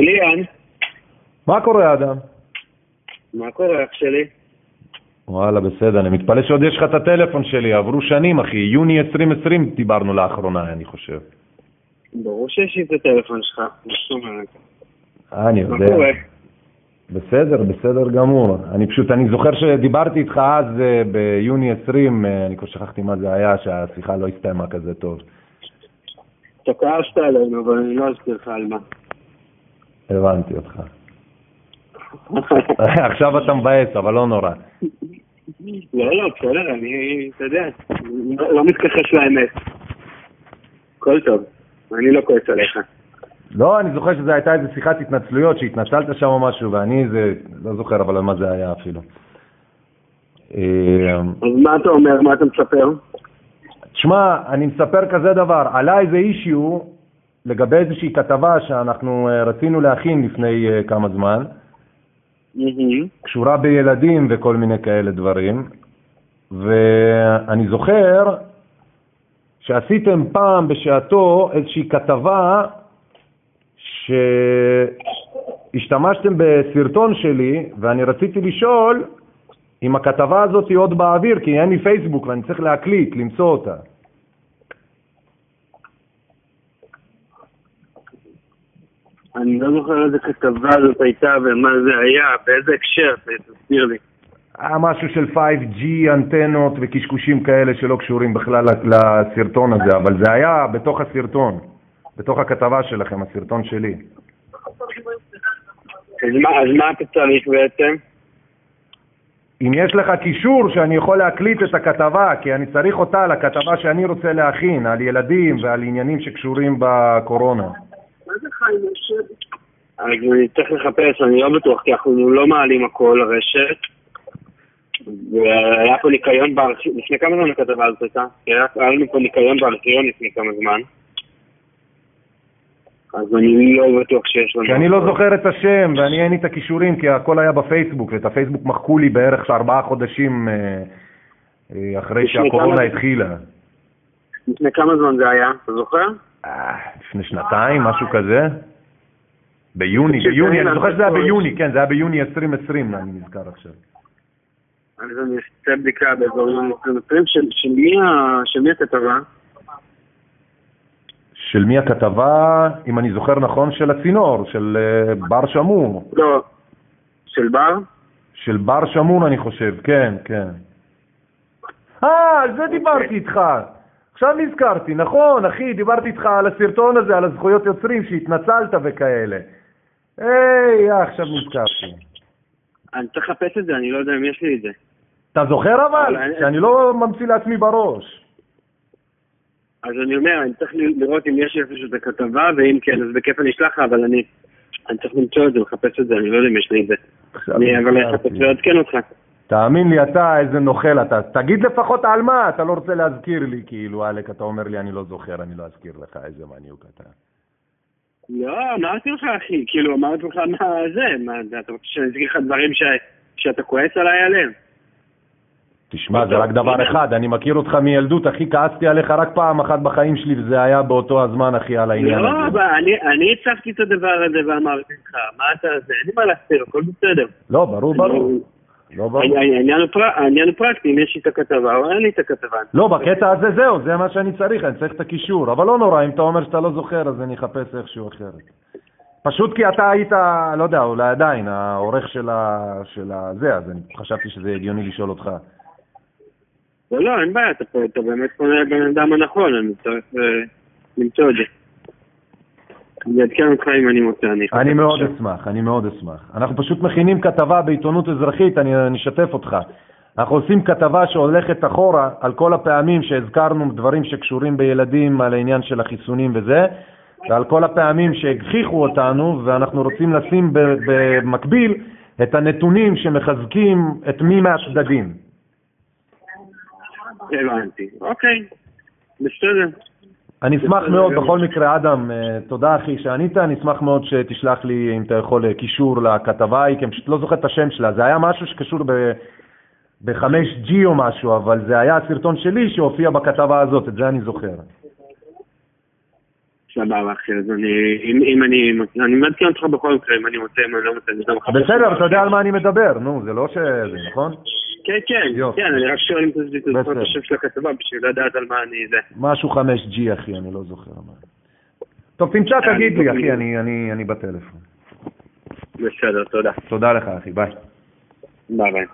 אילן, מה קורה, אדם? מה קורה אח שלי? וואלה, בסדר, אני מתפלא שעוד יש לך את הטלפון שלי, עברו שנים, אחי. יוני 2020 דיברנו לאחרונה, אני חושב. ברור שיש לי את הטלפון שלך, מה זאת אומרת? אה, אני מה יודע. קורה? בסדר, בסדר גמור. אני פשוט, אני זוכר שדיברתי איתך אז אה, ביוני 20, אה, אני כבר שכחתי מה זה היה, שהשיחה לא הסתיימה כזה טוב. אתה כעסת עלינו, אבל אני לא אזכיר לך על מה. הבנתי אותך. עכשיו אתה מבאס, אבל לא נורא. לא, לא, בסדר, אני, אתה יודע, לא מתכחש לאמת. הכל טוב, אני לא כועס עליך. לא, אני זוכר שזו הייתה איזו שיחת התנצלויות, שהתנצלת שם או משהו, ואני זה, לא זוכר אבל על מה זה היה אפילו. אה, אז מה אתה אומר, מה אתה מספר? תשמע, אני מספר כזה דבר, עלה איזה אישיו לגבי איזושהי כתבה שאנחנו אה, רצינו להכין לפני אה, כמה זמן. קשורה בילדים וכל מיני כאלה דברים, ואני זוכר שעשיתם פעם בשעתו איזושהי כתבה שהשתמשתם בסרטון שלי, ואני רציתי לשאול אם הכתבה הזאת היא עוד באוויר, כי אין לי פייסבוק ואני צריך להקליט, למצוא אותה. אני לא זוכר איזה כתבה זאת הייתה ומה זה היה, באיזה הקשר, תסביר לי. היה משהו של 5G, אנטנות וקשקושים כאלה שלא קשורים בכלל לסרטון הזה, אבל זה היה בתוך הסרטון, בתוך הכתבה שלכם, הסרטון שלי. אז מה, אז מה אתה צריך בעצם? אם יש לך קישור שאני יכול להקליט את הכתבה, כי אני צריך אותה לכתבה שאני רוצה להכין, על ילדים ועל עניינים שקשורים בקורונה. אז אני צריך לחפש, אני לא בטוח, כי אנחנו לא מעלים הכל לרשת. והיה פה ניקיון בארכיון, לפני כמה זמן הכתבה הזאת הייתה? כי היה לנו פה ניקיון בארכיון לפני כמה זמן. אז אני לא בטוח שיש לנו... כי אני לא זוכר את השם ואני אין לי את הכישורים, כי הכל היה בפייסבוק, ואת הפייסבוק מחקו לי בערך ארבעה חודשים אה, אה, אחרי שהקורונה התחילה. לפני כמה זמן זה היה? אתה זוכר? לפני שנתיים, משהו כזה? ביוני, ביוני, אני זוכר שזה היה ביוני, כן, זה היה ביוני 2020, אני נזכר עכשיו. אז אני אעשה בדיקה באזור יוני 2020. של- מי הכתבה? של מי הכתבה, אם אני זוכר נכון, של הצינור, של אה, בר שמור. לא. של בר? של בר שמור, אני חושב, כן, כן. אה, על זה דיברתי איתך. עכשיו נזכרתי, נכון, אחי, דיברתי איתך על הסרטון הזה, על הזכויות יוצרים, שהתנצלת וכאלה. היי, אה, עכשיו נזכרתי. אני צריך לחפש את זה, אני לא יודע אם יש לי את זה. אתה זוכר אבל? אבל אני- שאני לא ממציא לעצמי בראש. אז אני אומר, אני צריך לראות אם יש איפשהו את הכתבה, ואם כן, אז בכיף אני אשלח לך, אבל אני... אני צריך למצוא את זה, לחפש את זה, אני לא יודע אם יש לי את זה. אני אבל. אחפש ועדכן אותך. תאמין לי, אתה איזה נוכל אתה. תגיד לפחות על מה, אתה לא רוצה להזכיר לי, כאילו, אלק, אתה אומר לי, אני לא זוכר, אני לא אזכיר לך, איזה מניוק אתה. לא, אמרתי לך, אחי, כאילו, אמרתי לך מה זה, מה, אתה רוצה שאני אזכיר לך דברים ש... שאתה כועס עליי עליהם? תשמע, זה רק דבר אחד, אני מכיר אותך מילדות, אחי, כעסתי עליך רק פעם אחת בחיים שלי, וזה היה באותו הזמן, אחי, על העניין לא, הזה. אבל אני, אני הצפתי את הדבר הזה ואמרתי לך, מה אתה, זה, אין לי מה להסתיר, הכל בסדר. לא, ברור, ברור. לא ברור. העניין- הוא פר- העניין הוא פרקטי, אם יש לי את הכתבה או אין לי את הכתבה. לא, בקטע הזה זהו, זה מה שאני צריך, אני צריך את הקישור. אבל לא נורא, אם אתה אומר שאתה לא זוכר, אז אני אחפש איכשהו אחרת. פשוט כי אתה היית, לא יודע, אולי עדיין, העורך של ה... של הזה, אז אני חשבתי שזה הגיוני לשאול אותך. לא, לא, אין בעיה, אתה, אתה באמת פונה לבן אדם הנכון, אני צריך אה, למצוא את זה. אני אעדכן אותך אם אני מוצא, אני אני מאוד. אשמח, אני מאוד אשמח. אנחנו פשוט מכינים כתבה בעיתונות אזרחית, אני אשתף אותך. אנחנו עושים כתבה שהולכת אחורה על כל הפעמים שהזכרנו דברים שקשורים בילדים, על העניין של החיסונים וזה, ועל כל הפעמים שהגחיכו אותנו, ואנחנו רוצים לשים במקביל את הנתונים שמחזקים את מי מהצדדים. הבנתי. אוקיי, בסדר. אני אשמח מאוד. בכל מקרה, אדם, אה, תודה אחי שענית, אני אשמח מאוד שתשלח לי, אם אתה יכול, אה, קישור לכתבה ההיא, כי אני פשוט לא זוכר את השם שלה, זה היה משהו שקשור ב... ב-5G או משהו, אבל זה היה הסרטון שלי שהופיע בכתבה הזאת, את זה אני זוכר. סבבה, אחי, אז אני, אם, אם אני, אני מעדכן אותך בכל מקרה, אם אני מוצא, אם אני לא מוצא, אני מחפש. בסדר, אתה יודע על מה אני מדבר, נו, זה לא שזה, נכון? כן, כן, יופי. כן, אני רק שואל אם זוכר את. השם של הכתבה בשביל לדעת על מה אני זה. משהו 5G, אחי, אני לא זוכר מה. טוב, תמצא, תגיד לי, טוב, אחי, אני- אני אני בטלפון. בסדר, תודה. תודה לך, אחי, ביי. ביי ביי.